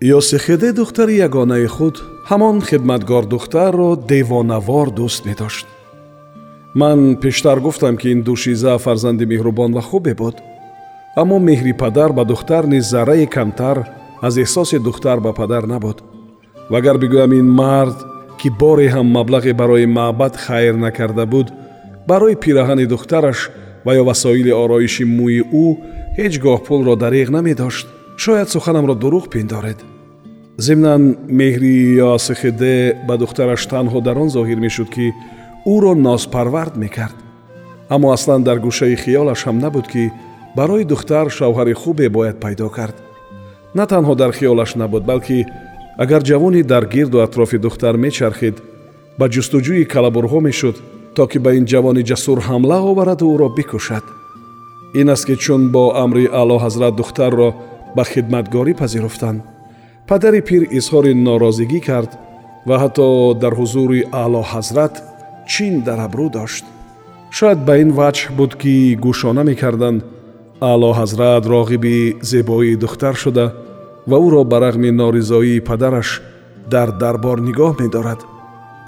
ёсихеде духтари ягонаи худ ҳамон хидматгор духтарро девонавор дӯст медошт. Ман пештар гуфтам ки ин душиза фарзанди меҳрубон ва хубе буд. Аммо меҳри падар ба духтар низ заррае камтар аз эҳсоси духтар ба падар набуд. Вагар бигӯям ин мард ки боре ҳам маблағе барои маъбад хайр накарда буд барои пираҳани духтараш ва ё васоили ороиши мӯи ӯ ҳеҷ гоҳ пулро дариғ намедошт шояд суханамро дурӯғ пиндоред. Зимнан меҳри ёасихиде ба духтараш танҳо дар он зоҳир мешуд ки ӯро нозпарвард мекард. Аммо аслан дар гӯшаи хиёлаш ҳам набуд ки барои духтар шавҳари хубе бояд пайдо кард. На танҳо дар хиёлаш набуд балки агар ҷавони дар гирду атрофи духтар мечархид ба ҷустуҷӯи калабурҳо мешуд то ки ба ин ҷавони ҷасур ҳамла овараду ӯро бикушад. Ин аст ки чун бо амри аъло ҳазрат духтарро ба хидматгорӣ пазируфтанд падари пир изҳори норозигӣ кард ва ҳатто дар ҳузури аъло ҳазрат чин дар абрӯ дошт. Шояд ба ин ваҷҳ буд ки гӯшона мекарданд. Аъло ҳазрат роғиби зебоии духтар шуда ва ӯро ба рағми норизоии падараш дар дарбор нигоҳ медорад.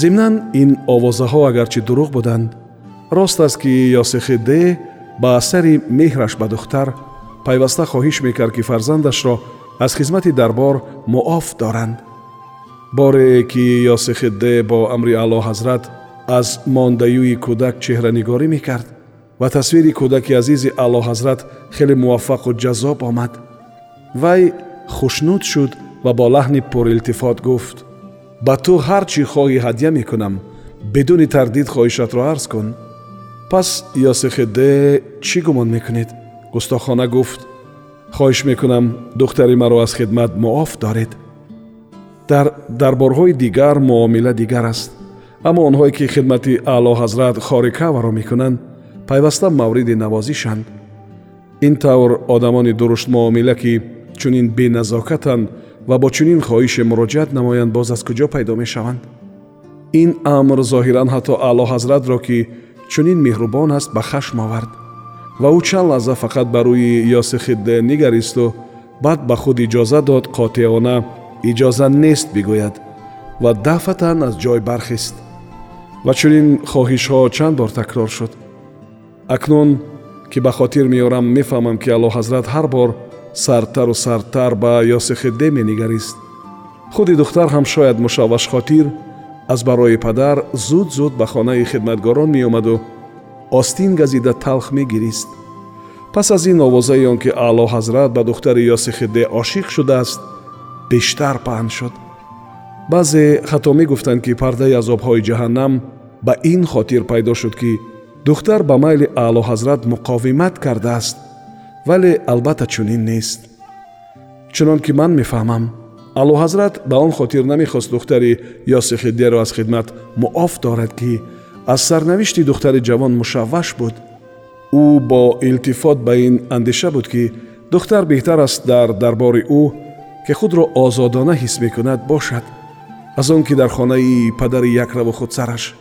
Зимнан ин овозаҳо агарчи дурӯғ буданд рост аст ки ёсихиде ба асари меҳраш ба духтар пайваста хоҳиш мекард ки фарзандашро аз хизмати дарбор муоф доранд. Боре ки ёсихидде бо амри аъло ҳазрат аз мондаюи кӯдак чеҳранигорӣ мекард ва тасвири кӯдаки азизи аъло ҳазрат хеле муваффақу ҷазоб омад. Вай хушнуд шуд ва бо лаҳни пурилтифот гуфт ба ту ҳар чӣ хоҳӣ ҳадя мекунам бидуни тардид хоҳишатро арз кун. Пас ёсихидде чӣ гумон мекунед گستخونه گفت خواهش می‌کنم دخترم را از خدمت معاف دارید. در دربارهای دیگر معامله دیگر است. اما اونهایی که خدمت اعلی حضرت خارقه ورا می‌کنند پیوسته مورد نوازش اند این طور آدمان درشت معامله کی چونین بنزاکتا و با چونین خواهش مراجعه نمایند باز از کجا پیدا می‌شوند؟ این امر ظاهرا حتی اعلی حضرت را کی چونین مهربان است به خشم آورد. Ва ӯ чанд лаҳза фақат ба рӯи ёсихидде нигаристу баъд ба худ иҷоза дод қотиона иҷоза нест бигӯяд ва дафатан аз ҷой бархист. Ва чунин хоҳишҳо чанд бор такрор шуд. Акнун ки ба хотир меорам мефаҳмам ки аъло ҳазрат ҳар бор сартару сартар ба ёсихидде менигарист. Худи духтар ҳам шояд мушаввашхотир аз барои падар зуд зуд ба хонаи хидматгорон меомаду آستین گزیده تلخ می پس از این آوازه یان که اعلی حضرت به دختر یاسی خده آشیق شده است بیشتر پهند شد. بعضی خطا گفتند که پرده از آبهای جهنم به این خاطر پیدا شد که دختر به مایل اعلی حضرت مقاومت کرده است ولی البته چنین نیست. چنان من می‌فهمم اعلی حضرت به آن خاطر نمی‌خواست دختری یا سخیده را از خدمت معاف دارد که аз сарнавишти духтари ҷавон мушавваш буд. Ӯ бо илтифот ба ин андеша буд ки духтар беҳтар аст дар дарбори ӯ ки худро озодона ҳис мекунад бошад аз он ки дар хонаи падари якраву худсараш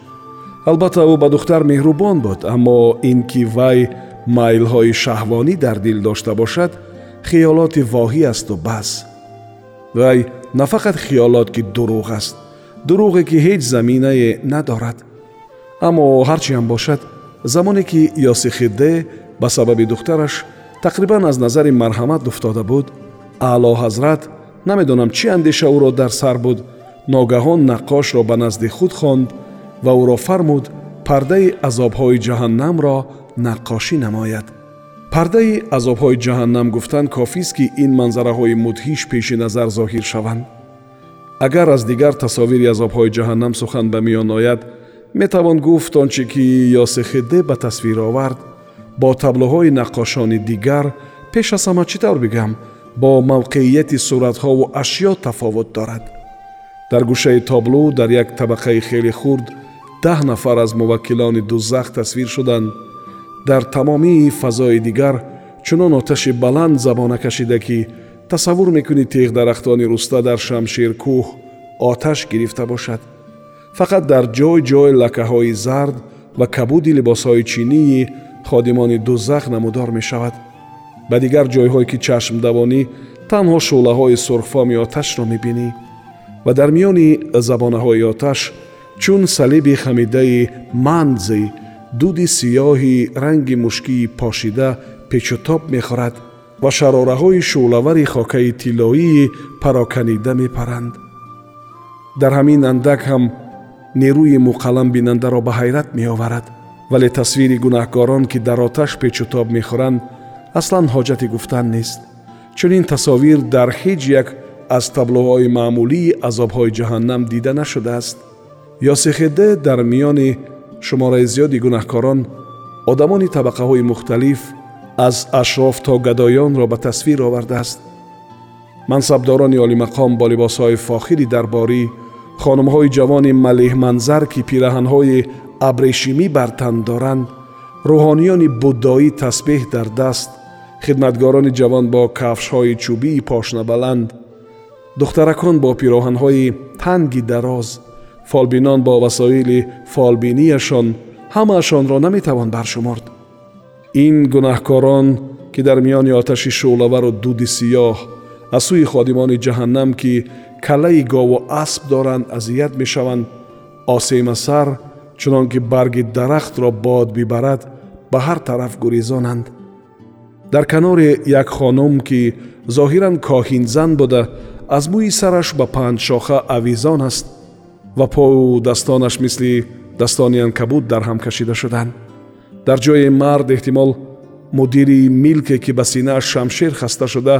албатта ӯ ба духтар меҳрубон буд аммо ин ки вай майлҳои шаҳвонӣ дар дил дошта бошад хиёлоти воҳӣ асту бас. Вай на фақат хиёлот ки дурӯғ аст. Дурӯғе ки ҳеҷ заминае надорад аммо ҳарчи ҳам бошад замоне ки ёсихидде ба сабаби духтараш тақрибан аз назари марҳамат дуфтода буд аъло ҳазрат намедонам чӣ андеша ӯро дар сар буд ногаҳон наққошро ба назди худ хонд ва ӯро фармуд пардаи азобҳои ҷаҳаннамро наққошӣ намояд пардаи азобҳои ҷаҳаннам гуфтан кофист ки ин манзараҳои мудҳиш пеши назар зоҳир шаванд агар аз дигар тасовири азобҳои ҷаҳаннам сухан ба миён ояд می توان گفت آنچه که یا خده به تصویر آورد. با تبلوهای نقاشان دیگر پیش از همه چی بگم با موقعیت صورتها و اشیا تفاوت دارد. در گوشه تابلو در یک طبقه خیلی خرد ده نفر از موکلان دوزخ تصویر شدند. در تمامی فضای دیگر چنان آتش بلند زبانه کشیده که تصور می‌کنی تیغ درختان روستا در شمشیر کوه آتش گرفته باشد. Фақат дар ҷой ҷой лакаҳои зард ва кабуди либосҳои чинии ходимони дузах намудор мешавад. Ба дигар ҷойҳое ки чашмдавонӣ танҳо шӯълаҳои сурхфоми оташро мебинӣ. Ва дар миёни забонаҳои оташ чун салиби хамидаи манзи дуди сиёҳи ранги мушкии пошида печутоб мехӯрад ва шарораҳои шӯълавари хокаи тиллоии пароканида мепаранд. Дар ҳамин андак ҳам نور ی مقلم بیننده را به حیرت می آورد ولی تصویر گناهکاران که در آتش پیچ و تاب می خورند اصلا حاجت گفتن نیست. چون این تصاویر در هیچ یک از تابلوهای معمولی عذاب های جهنم دیده نشده است. یا سه خده در میان شماره زیادی گناهکاران آدمانی طبقه های مختلف از اشراف تا گدايون را به تصویر آورده است. منصبداران عالی مقام با لباس های فاخر دربار ی خانم‌های جوان ملیح منظر که پیرهنهای ابریشمی بر تن دارند روحانیان بودایی تسبیح در دست خدمتگاران جوان با کفشهای چوبی پاشنه بلند دخترکان با پیراهنهای تنگی دراز فالبینان با وسایل فالبینیشان همه‌شان را نمی‌توان برشمرد. این گناهکاران که در میان آتش شعلور و دود سیاه аз сӯи ходимони ҷаҳаннам ки калаи гову асп доранд азият мешаванд осема сар чунон ки барги дарахтро бод бибарад ба ҳар тараф гурезонанд. Дар канори як хонум ки зоҳиран коҳинзан буда аз мӯи сараш ба панҷшоха авизон аст ва пову дастонаш мислидастони анкабут дар ҳам кашида шуданд. Дар ҷои мард эҳтимол мудири милке ки ба синааш шамшер хаста шуда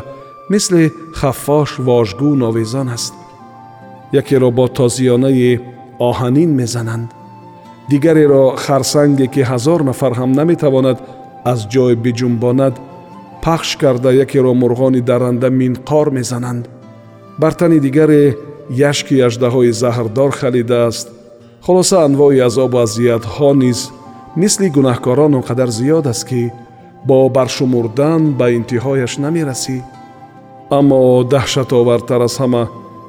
мисли хаффош вожгӯ новезон аст. Якеро бо тозиёнаи оҳанин мезананд. Дигареро харсанге ки ҳазор нафар ҳам наметавонад аз ҷой биҷунбонад пахш карда якеро мурғони дарранда минқор мезананд. Бар тани дигаре яшки аждаҳои заҳрдор халидааст. Холоса анвои азобу азиятҳо низ мисли гунаҳкорон он қадар зиёд аст ки бо баршумурдан ба интиҳояш намерасӣ аммо даҳшатовартар аз ҳама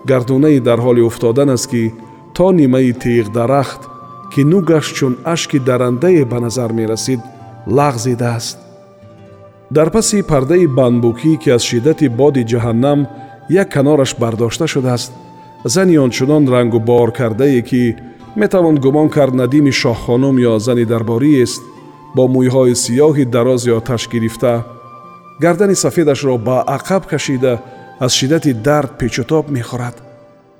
гардунаи дар ҳоли уфтодан аст ки то нимаи тиғдарахт ки нугаш чун ашки дарандае ба назар мерасид лағзидааст дар паси пардаи банбукӣ ки аз шиддати боди ҷаҳаннам як канораш бардошта шудааст зани ончунон рангу бор кардае ки метавон гумон кард надими шоҳхонум ё зани дарбориест бо мӯйҳои сиёҳи дарози оташ гирифта гардани сафедашро ба ақаб кашида аз шиддати дард печутоб мехӯрад.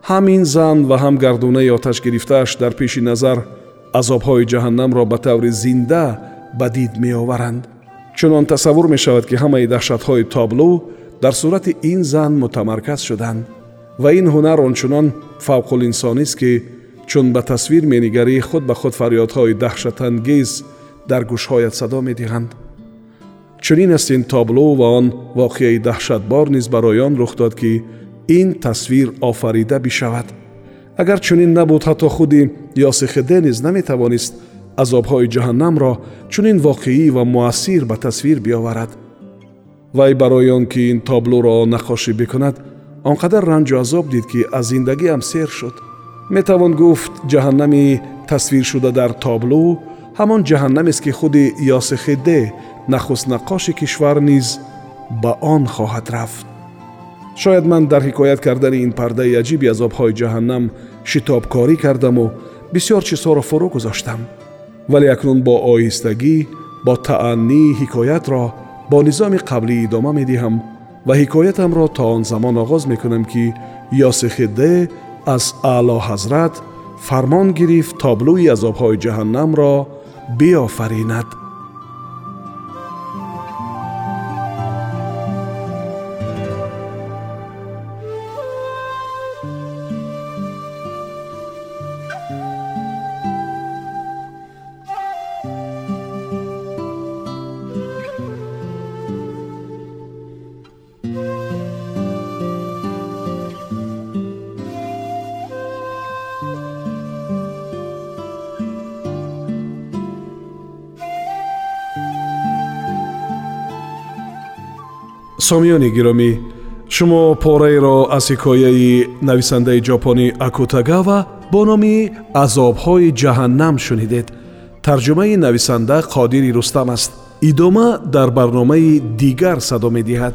Ҳамин зан ва ҳам гардунаи оташ гирифтааш дар пеши назар азобҳои ҷаҳаннамро ба таври зинда ба дид меоваранд. Чунон тасаввур мешавад ки ҳамаи даҳшатҳои табло дар сурати ин зан мутамарказ шуданд. Ва ин ҳунар ончунон фавқулинсонист ки чун ба тасвир менигарӣ худ ба худ фарёдҳои даҳшатангез дар гӯшҳоят садо медиҳанд چنین است این تابلو و آن واقعه دهشتبار نیز برای آن رخ داد که این تصویر آفریده بشود. اگر چنین نبود حتی خودی یاسخده نیز از عذابهای جهنم را چنین واقعی و مؤثر به تصویر بیاورد. وی برای آن که این تابلو را نقاشی بکند آنقدر رنج و عذاب دید که از زندگی هم سیر شد. می‌توان گفت جهنمی تصویر شده در تابلو همان جهنم است که خود یاس خده نقاش کشور نیز به آن خواهد رفت. شاید من در حکایت کردن این پرده عجیبی از آبهای جهنم شتاب کاری کردم و بسیار چیزا را فرو گذاشتم ولی اکنون با آیستگی با تعنی حکایت را با نظام قبلی ادامه می و حکایتم را تا آن زمان آغاز می کنم که یاسخده از اعلی حضرت فرمان گرفت تابلوی از آبهای جهنم را биёфаринад сомиёни гиромӣ шумо пораеро аз ҳикояи нависандаи ҷопонӣ акутагава бо номи азобҳои ҷаҳаннам шунидед. Тарҷумаи нависанда қодири рустам аст. Идома дар барномаи дигар садо медиҳад